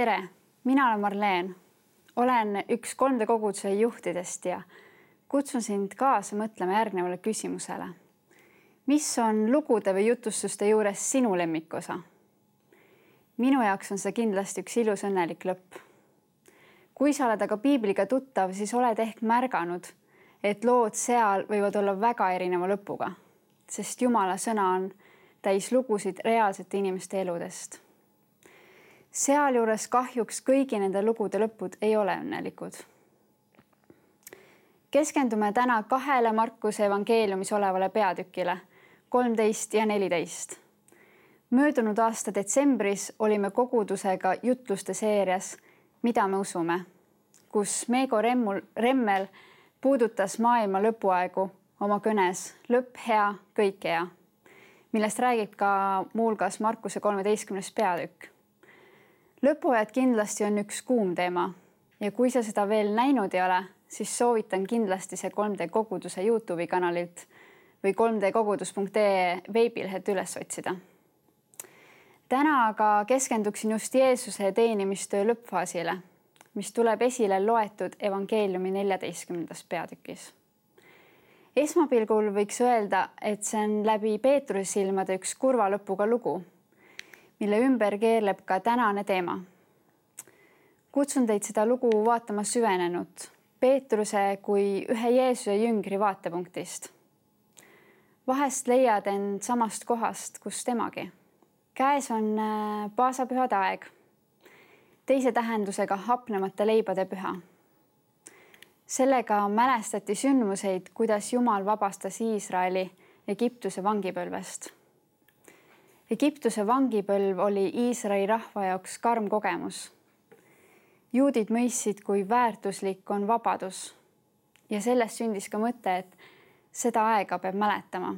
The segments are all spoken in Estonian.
tere, mina olen Marleen, olen üks 3D koguduse juhtidest ja kutsun sind kaasa mõtlema järgnevale küsimusele. mis on lugude või jutustuste juures sinu lemmikosa? minu jaoks on see kindlasti üks ilus õnnelik lõpp. kui sa oled aga piibliga tuttav, siis oled ehk märganud, et lood seal võivad olla väga erineva lõpuga, sest Jumala sõna on täis lugusid reaalsete inimeste eludest sealjuures kahjuks kõigi nende lugude lõpud ei ole õnnelikud. keskendume täna kahele Markuse evangeeliumis olevale peatükile, kolmteist ja neliteist. möödunud aasta detsembris olime kogudusega jutluste seerias Mida me usume, kus Meego Remmul, Remmel puudutas maailma lõpuaegu oma kõnes Lõpp hea, kõik hea, millest räägib ka muuhulgas Markuse kolmeteistkümnes peatükk lõpuajad kindlasti on üks kuum teema ja kui sa seda veel näinud ei ole, siis soovitan kindlasti see 3D koguduse Youtube'i kanalilt või 3dkogudus.ee veebilehelt üles otsida. täna aga keskenduksin just Jeesuse teenimistöö lõppfaasile, mis tuleb esile loetud evangeeliumi neljateistkümnendas peatükis. esmapilgul võiks öelda, et see on läbi Peetruse silmade üks kurva lõpuga lugu mille ümber keerleb ka tänane teema. kutsun teid seda lugu vaatama süvenenult Peetruse kui ühe Jeesuse jüngri vaatepunktist. vahest leiad end samast kohast, kus temagi. käes on äh, paasapühade aeg, teise tähendusega hapnemata leibade püha. sellega mälestati sündmuseid, kuidas Jumal vabastas Iisraeli Egiptuse vangipõlvest Egiptuse vangipõlv oli Iisraeli rahva jaoks karm kogemus. juudid mõistsid, kui väärtuslik on vabadus ja sellest sündis ka mõte, et seda aega peab mäletama.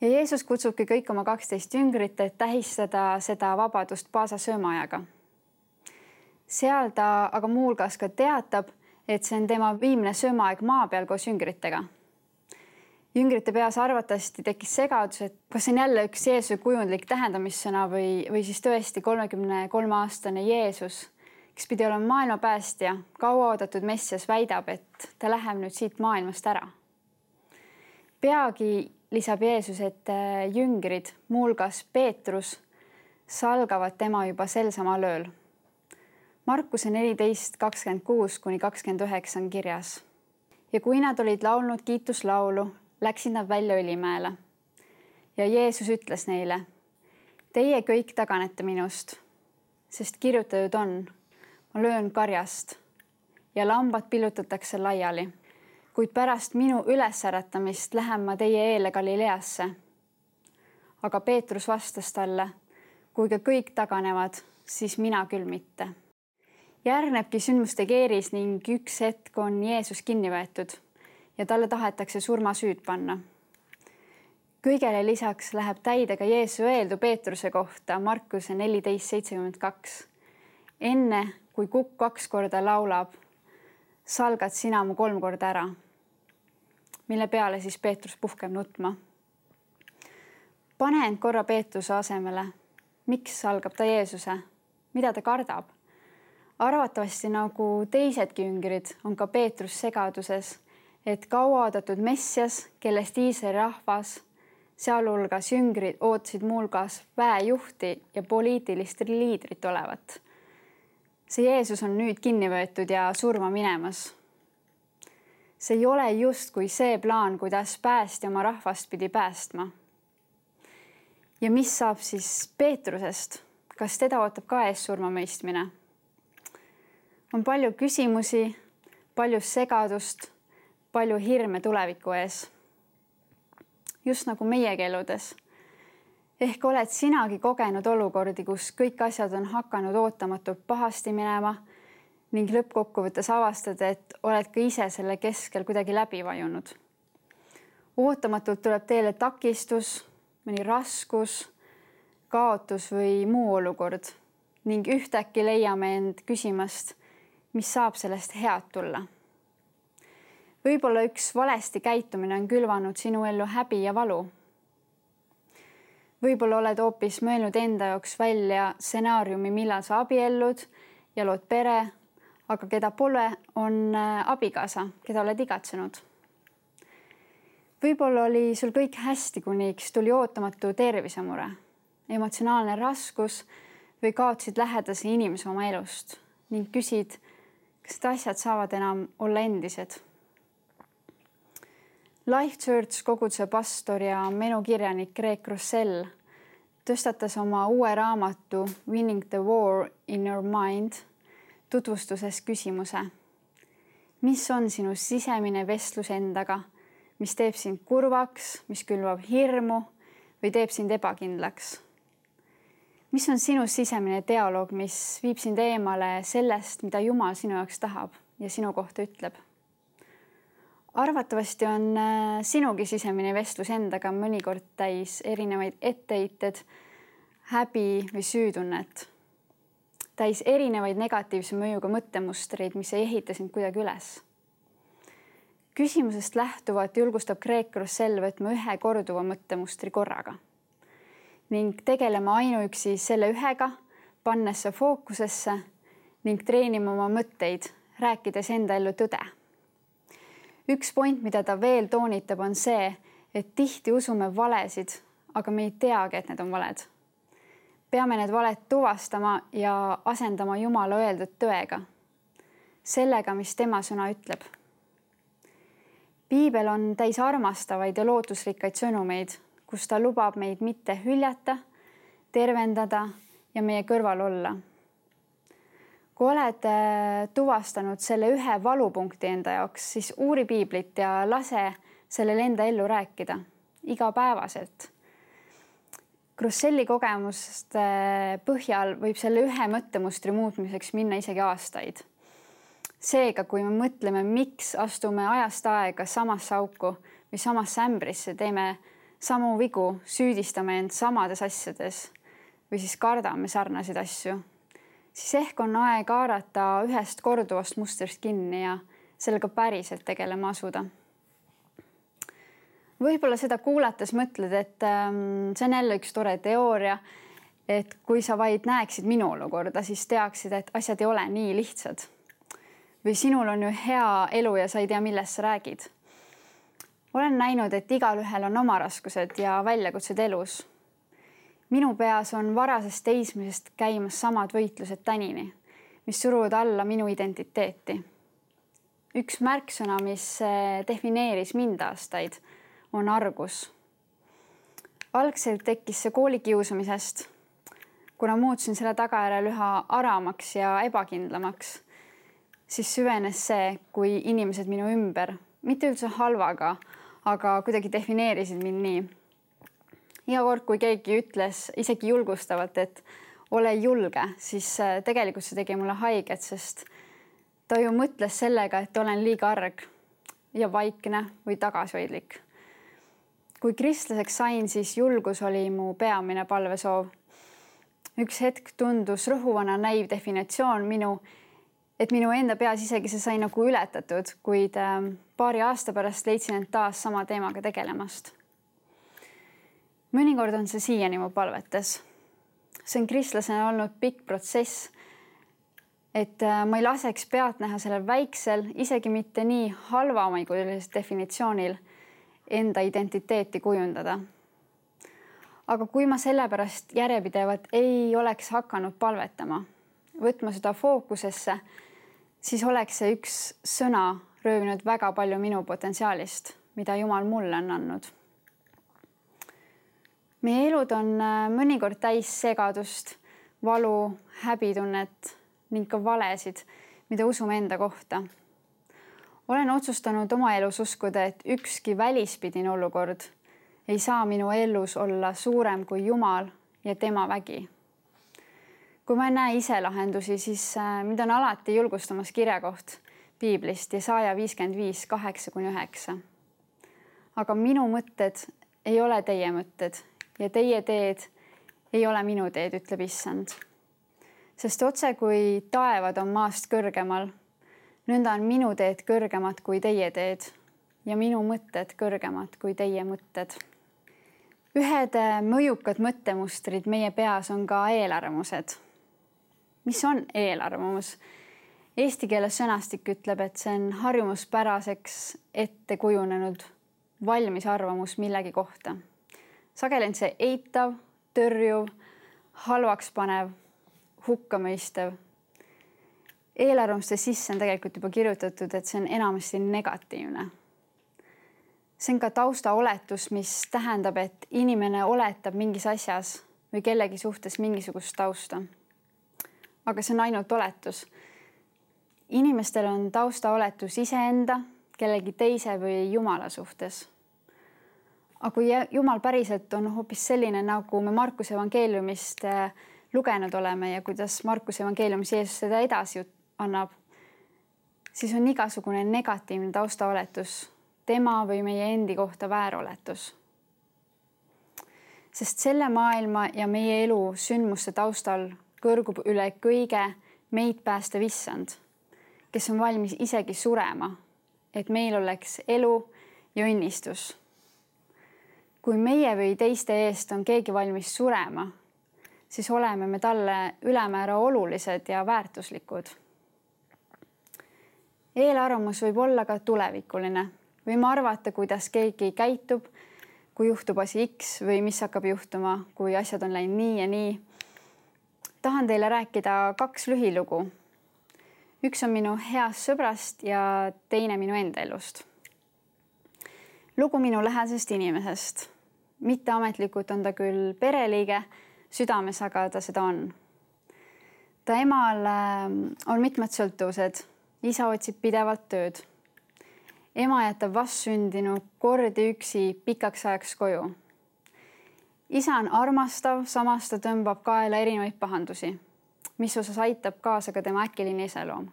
ja Jeesus kutsubki kõik oma kaksteist jüngrit, et tähistada seda vabadust paasa söömaajaga. seal ta aga muuhulgas ka teatab, et see on tema viimne söömaaeg maa peal koos jüngritega jüngrite peas arvatavasti tekkis segadus, et kas see on jälle üks Jeesuse kujundlik tähendamissõna või, või siis tõesti kolmekümne kolme aastane Jeesus, kes pidi olema maailma päästja, kauaoodatud Messias väidab, et ta läheb nüüd siit maailmast ära. peagi lisab Jeesus, et äh, jüngrid, muuhulgas Peetrus, salgavad tema juba sel samal ööl. Markuse neliteist, kakskümmend kuus kuni kakskümmend üheksa on kirjas. ja kui nad olid laulnud kiituslaulu läksid nad välja Õlimäele. ja Jeesus ütles neile. Teie kõik taganete minust, sest kirjutatud on, ma löön karjast ja lambad pillutatakse laiali. kuid pärast minu ülesäratamist lähen ma teie eele Galileasse. aga Peetrus vastas talle, kui ka kõik taganevad, siis mina küll mitte. järgnebki sündmuste keeris ning üks hetk on Jeesus kinni võetud ja talle tahetakse surmasüüd panna. kõigele lisaks läheb täide ka Jeesu öeldu Peetruse kohta Markuse neliteist seitsekümmend kaks. enne kui kukk kaks korda laulab, salgad sina mu kolm korda ära. mille peale siis Peetrus puhkeb nutma. pane end korra Peetruse asemele. miks salgab ta Jeesuse, mida ta kardab? arvatavasti nagu teisedki jüngrid on ka Peetrus segaduses et kauaoodatud Messias, kellest Iisraeli rahvas, sealhulgas jüngrid, ootasid muuhulgas väejuhti ja poliitilist liidrit olevat. see Jeesus on nüüd kinni võetud ja surma minemas. see ei ole justkui see plaan, kuidas päästja oma rahvast pidi päästma. ja mis saab siis Peetrusest, kas teda ootab ka ees surmamõistmine? on palju küsimusi, palju segadust palju hirme tuleviku ees. just nagu meiegi eludes. ehk oled sinagi kogenud olukordi, kus kõik asjad on hakanud ootamatult pahasti minema ning lõppkokkuvõttes avastad, et oled ka ise selle keskel kuidagi läbi vajunud. ootamatult tuleb teele takistus, mõni raskus, kaotus või muu olukord ning ühtäkki leiame end küsimast, mis saab sellest head tulla võib-olla üks valesti käitumine on külvanud sinu ellu häbi ja valu. võib-olla oled hoopis mõelnud enda jaoks välja stsenaariumi, millal sa abiellud ja lood pere, aga keda pole, on äh, abikaasa, keda oled igatsenud. võib-olla oli sul kõik hästi, kuniks tuli ootamatu tervisemure, emotsionaalne raskus või kaotasid lähedase inimese oma elust ning küsid, kas need asjad saavad enam olla endised Life Church koguduse pastor ja menukirjanik Greg Rossell tõstatas oma uue raamatu Winning the war in your mind tutvustuses küsimuse. mis on sinu sisemine vestlus endaga, mis teeb sind kurvaks, mis külvab hirmu või teeb sind ebakindlaks? mis on sinu sisemine dialoog, mis viib sind eemale sellest, mida Jumal sinu jaoks tahab ja sinu kohta ütleb arvatavasti on äh, sinugi sisemine vestlus endaga mõnikord täis erinevaid etteheited, häbi või süütunnet. täis erinevaid negatiivse mõjuga mõttemustreid, mis ei ehita sind kuidagi üles. küsimusest lähtuvalt julgustab Kreek Rossell võtma ühe korduva mõttemustri korraga ning tegelema ainuüksi selle ühega, pannes see fookusesse ning treenima oma mõtteid, rääkides enda ellu tõde üks point, mida ta veel toonitab, on see, et tihti usume valesid, aga me ei teagi, et need on valed. peame need valed tuvastama ja asendama Jumala öeldud tõega, sellega, mis tema sõna ütleb. piibel on täis armastavaid ja lootusrikkaid sõnumeid, kus ta lubab meid mitte hüljata, tervendada ja meie kõrval olla kui oled äh, tuvastanud selle ühe valupunkti enda jaoks, siis uuri piiblit ja lase sellel enda ellu rääkida igapäevaselt. Grosselli kogemuste põhjal võib selle ühe mõttemustri muutmiseks minna isegi aastaid. seega, kui me mõtleme, miks astume ajast aega samasse auku või samasse ämbrisse, teeme samu vigu, süüdistame end samades asjades või siis kardame sarnaseid asju siis ehk on aeg haarata ühest korduvast mustrist kinni ja sellega päriselt tegelema asuda. võib-olla seda kuulates mõtled, et ähm, see on jälle üks tore teooria, et kui sa vaid näeksid minu olukorda, siis teaksid, et asjad ei ole nii lihtsad. või sinul on ju hea elu ja sa ei tea, millest sa räägid. olen näinud, et igalühel on oma raskused ja väljakutsed elus minu peas on varasest teismisest käimas samad võitlused tänini, mis suruvad alla minu identiteeti. üks märksõna, mis eh, defineeris mind aastaid, on argus. algselt tekkis see koolikiusamisest, kuna muutusin selle tagajärjel üha aramaks ja ebakindlamaks, siis süvenes see, kui inimesed minu ümber, mitte üldse halvaga, aga kuidagi defineerisid mind nii iga kord, kui keegi ütles isegi julgustavalt, et ole julge, siis äh, tegelikult see tegi mulle haiget, sest ta ju mõtles sellega, et olen liiga arg ja vaikne või tagasihoidlik. kui kristlaseks sain, siis julgus oli mu peamine palvesoov. üks hetk tundus rõhuvana näiv definitsioon minu, et minu enda peas isegi see sai nagu ületatud, kuid ähm, paari aasta pärast leidsin end taas sama teemaga tegelemast mõnikord on see siiani mu palvetes. see on kristlasena olnud pikk protsess. et äh, ma ei laseks pealtnäha sellel väiksel, isegi mitte nii halvamaigulisel definitsioonil enda identiteeti kujundada. aga kui ma sellepärast järjepidevalt ei oleks hakanud palvetama, võtma seda fookusesse, siis oleks see üks sõna röövinud väga palju minu potentsiaalist, mida Jumal mulle on andnud meie elud on äh, mõnikord täis segadust, valu, häbitunnet ning ka valesid, mida usume enda kohta. olen otsustanud oma elus uskuda, et ükski välispidine olukord ei saa minu elus olla suurem kui Jumal ja tema vägi. kui ma ei näe ise lahendusi, siis äh, mind on alati julgustamas kirjakoht piiblist Jesaja viiskümmend viis, kaheksa kuni üheksa. aga minu mõtted ei ole teie mõtted ja teie teed ei ole minu teed, ütleb issand. sest otse kui taevad on maast kõrgemal, nõnda on minu teed kõrgemad kui teie teed ja minu mõtted kõrgemad kui teie mõtted. ühed äh, mõjukad mõttemustrid meie peas on ka eelarvamused. mis on eelarvamus? Eesti keeles sõnastik ütleb, et see on harjumuspäraseks ette kujunenud valmis arvamus millegi kohta. Sageli on see eitav, tõrjuv, halvaks panev, hukkamõistev. eelarvamuste sisse on tegelikult juba kirjutatud, et see on enamasti negatiivne. see on ka taustaoletus, mis tähendab, et inimene oletab mingis asjas või kellegi suhtes mingisugust tausta. aga see on ainult oletus. inimestel on taustaoletus iseenda kellegi teise või Jumala suhtes. Aga kui Jumal päriselt on hoopis selline, nagu me Markuse evangeeliumist äh, lugenud oleme ja kuidas Markuse evangeeliumis Jeesus seda edasi annab, siis on igasugune negatiivne taustaoletus tema või meie endi kohta vääroletus. sest selle maailma ja meie elu sündmuste taustal kõrgub üle kõige meid päästev issand, kes on valmis isegi surema et meil oleks elu ja õnnistus. Kui meie või teiste eest on keegi valmis surema, siis oleme me talle ülemäära olulised ja väärtuslikud. eelarvamus võib olla ka tulevikuline, võime arvata, kuidas keegi käitub, kui juhtub asi X või mis hakkab juhtuma, kui asjad on läinud nii ja nii. tahan teile rääkida kaks lühilugu üks on minu heast sõbrast ja teine minu enda elust. Lugu minu lähedasest inimesest. mitteametlikult on ta küll pereliige, südames aga ta seda on. ta emal ähm, on mitmed sõltuvused, isa otsib pidevalt tööd. ema jätab vastsündinu kordi üksi pikaks ajaks koju. isa on armastav, samas ta tõmbab kaela erinevaid pahandusi mis osas aitab kaasa ka tema äkiline iseloom.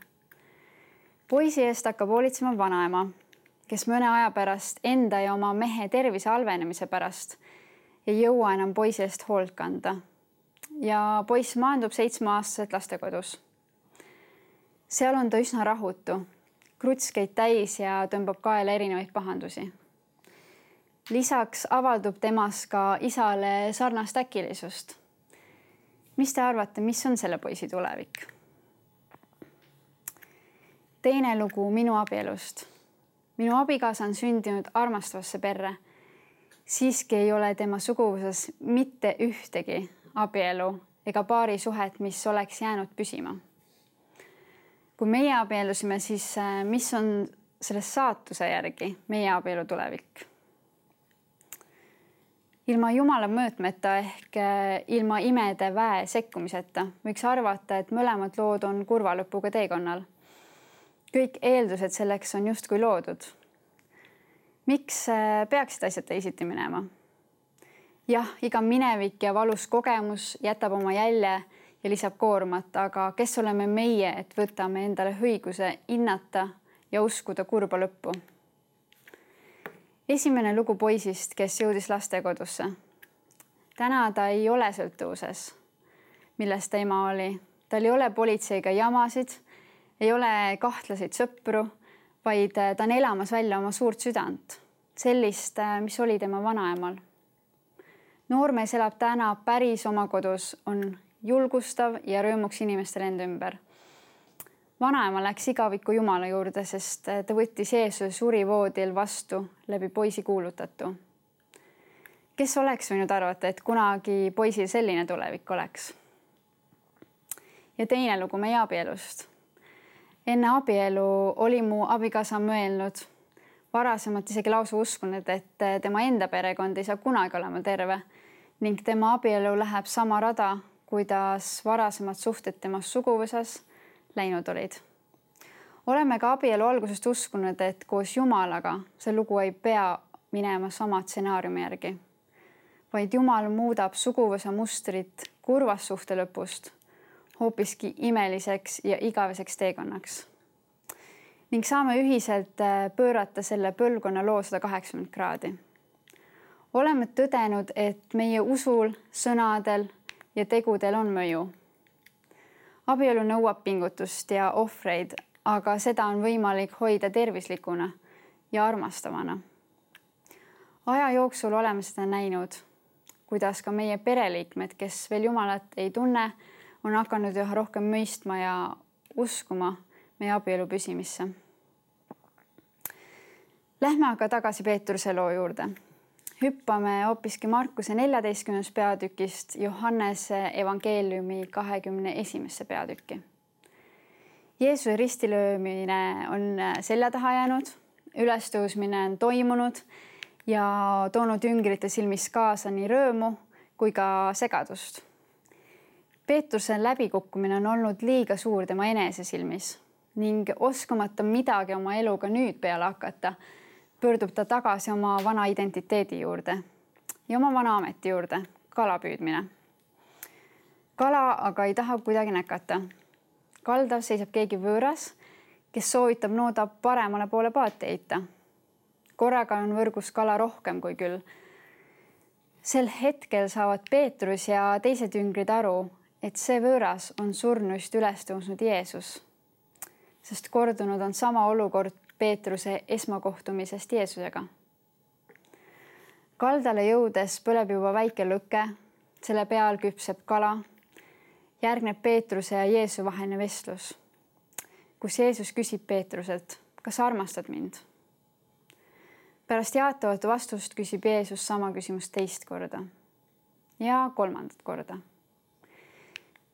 poisi eest hakkab hoolitsema vanaema, kes mõne aja pärast enda ja oma mehe tervise halvenemise pärast ei jõua enam poisi eest hoolt kanda. ja poiss maandub seitsmeaastaselt lastekodus. seal on ta üsna rahutu, krutskeid täis ja tõmbab kaela erinevaid pahandusi lisaks avaldub temas ka isale sarnast äkilisust mis te arvate, mis on selle poisi tulevik? teine lugu minu abielust. Minu abikaasa on sündinud armastavasse perre. siiski ei ole tema suguvõsas mitte ühtegi abielu ega paarisuhet, mis oleks jäänud püsima. kui meie abiellusime, siis äh, mis on selle saatuse järgi meie abielu tulevik? ilma Jumala mõõtmeta ehk eh, ilma imede väe sekkumiseta võiks arvata, et mõlemad lood on kurva lõpuga teekonnal. Kõik eeldused selleks on justkui loodud. miks eh, peaksid asjad teisiti minema? jah, iga minevik ja valus kogemus jätab oma jälje ja lisab koormat, aga kes oleme meie, et võtame endale õiguse hinnata ja uskuda kurba lõppu esimene lugu poisist, kes jõudis lastekodusse. täna ta ei ole sõltuvuses, milles ta ema oli. tal ei ole politseiga jamasid, ei ole kahtlaseid sõpru, vaid ta on elamas välja oma suurt südant, sellist, mis oli tema vanaemal. noormees elab täna päris oma kodus, on julgustav ja rõõmuks inimestele enda ümber vanaema läks igaviku Jumala juurde, sest ta võttis Jeesuse surivoodil vastu läbi poisi kuulutatu. kes oleks võinud arvata, et kunagi poisil selline tulevik oleks? ja teine lugu meie abielust. Enne abielu oli mu abikaasa mõelnud, varasemalt isegi lausa uskunud, et tema enda perekond ei saa kunagi olema terve ning tema abielu läheb sama rada, kuidas varasemad suhted tema suguvõsas läinud olid. oleme ka abielu algusest uskunud, et koos Jumalaga see lugu ei pea minema sama stsenaariumi järgi, vaid Jumal muudab suguvõsa mustrit kurvast suhte lõpust hoopiski imeliseks ja igaveseks teekonnaks. ning saame ühiselt äh, pöörata selle põlvkonna loo sada kaheksakümmend kraadi. oleme tõdenud, et meie usul, sõnadel ja tegudel on mõju abielu nõuab pingutust ja ohvreid, aga seda on võimalik hoida tervislikuna ja armastavana. aja jooksul oleme seda näinud, kuidas ka meie pereliikmed, kes veel Jumalat ei tunne, on hakanud üha rohkem mõistma ja uskuma meie abielu püsimisse. Lähme aga tagasi Peetruse loo juurde. hüppame hoopiski Markuse neljateistkümnest peatükist Johannese evangeeliumi kahekümne esimesse peatükki. Jeesuse ristilöömine on selja taha jäänud, ülestõusmine on toimunud ja toonud jüngrite silmis kaasa nii rõõmu kui ka segadust. Peetruse läbikukkumine on olnud liiga suur tema enese silmis ning oskamata midagi oma eluga nüüd peale hakata, pöördub ta tagasi oma vana identiteedi juurde ja oma vana ameti juurde, kala püüdmine. kala aga ei taha kuidagi näkata. kaldal seisab keegi võõras, kes soovitab nooda paremale poole paati heita korraga on võrgus kala rohkem kui küll. sel hetkel saavad Peetrus ja teised jüngrid aru, et see võõras on surnuist üles tõusnud Jeesus. sest kordunud on sama olukord Peetruse esmakohtumisest Jeesusega. kaldale jõudes põleb juba väike lõke, selle peal küpseb kala. järgneb Peetruse ja Jeesuse vaheline vestlus, kus Jeesus küsib Peetruselt, kas armastad mind pärast jaatavat vastust küsib Jeesus sama küsimust teist korda ja kolmandat korda.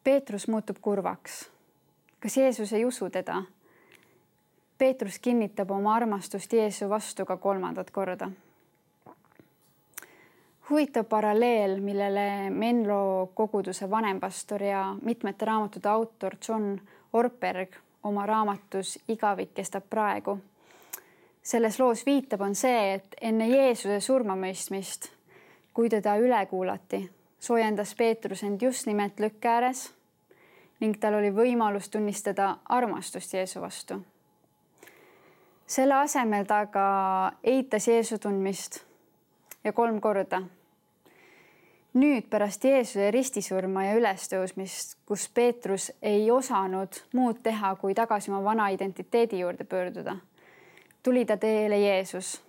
Peetrus muutub kurvaks. kas Jeesus ei usu teda? Peetrus kinnitab oma armastust Jeesuse vastu ka kolmandat korda. huvitav paralleel, millele Menlo koguduse vanempastor ja mitmete raamatute autor John Orberg oma raamatus Igavik kestab praegu selles loos viitab, on see, et enne Jeesuse surmamõistmist, kui teda üle kuulati, soojendas Peetrus end just nimelt lükke ääres ning tal oli võimalus tunnistada armastust Jeesu vastu. selle asemel ta aga eitas Jeesu tundmist ja kolm korda. nüüd pärast Jeesuse ristisurma ja ülestõusmist, kus Peetrus ei osanud muud teha, kui tagasi oma vana identiteedi juurde pöörduda tuli ta teele Jeesus,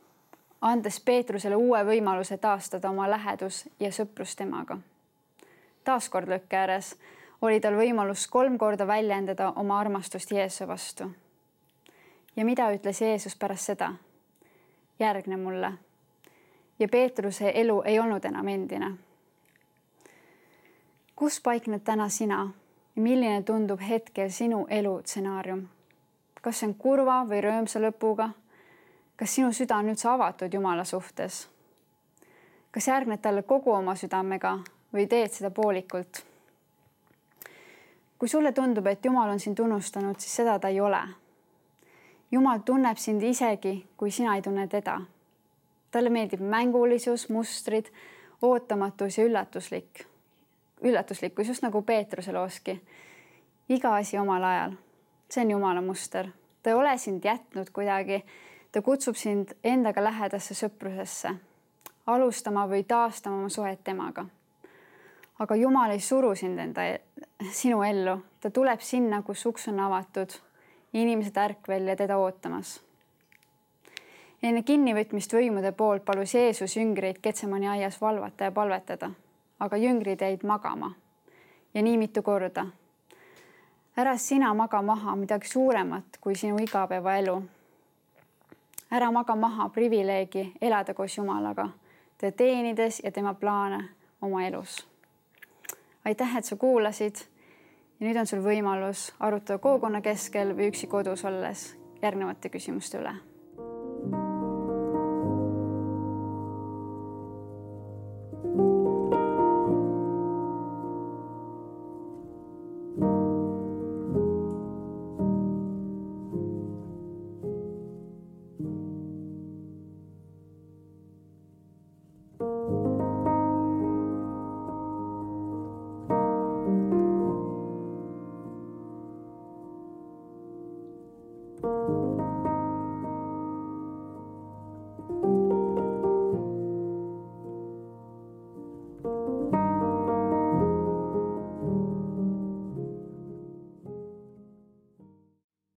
andes Peetrusele uue võimaluse taastada oma lähedus ja sõprus temaga. taaskord lõkke ääres oli tal võimalus kolm korda väljendada oma armastust Jeesuse vastu. ja mida ütles Jeesus pärast seda? järgne mulle. ja Peetruse elu ei olnud enam endine. kus paikned täna sina? milline tundub hetkel sinu elu stsenaarium? kas see on kurva või rõõmsa lõpuga kas sinu süda on üldse avatud Jumala suhtes? kas järgned talle kogu oma südamega või teed seda poolikult? kui sulle tundub, et Jumal on sind unustanud, siis seda ta ei ole. Jumal tunneb sind isegi, kui sina ei tunne teda. talle meeldib mängulisus, mustrid, ootamatus ja üllatuslik, üllatuslikkus, just nagu Peetruse looski. iga asi omal ajal, see on Jumala muster, ta ei ole sind jätnud kuidagi ta kutsub sind endaga lähedasse sõprusesse, alustama või taastama oma suhet temaga. aga Jumal ei suru sind enda, sinu ellu, ta tuleb sinna, kus uks on avatud, inimesed ärkvel ja teda ootamas. enne kinnivõtmist võimude poolt palus Jeesus jüngreid Ketsemani aias valvata ja palvetada, aga jüngrid jäid magama ja nii mitu korda. ära sina maga maha midagi suuremat kui sinu igapäevaelu ära maga maha privileegi elada koos Jumalaga, teda teenides ja tema plaane oma elus. aitäh, et sa kuulasid. ja nüüd on sul võimalus arutada kogukonna keskel või üksi kodus olles järgnevate küsimuste üle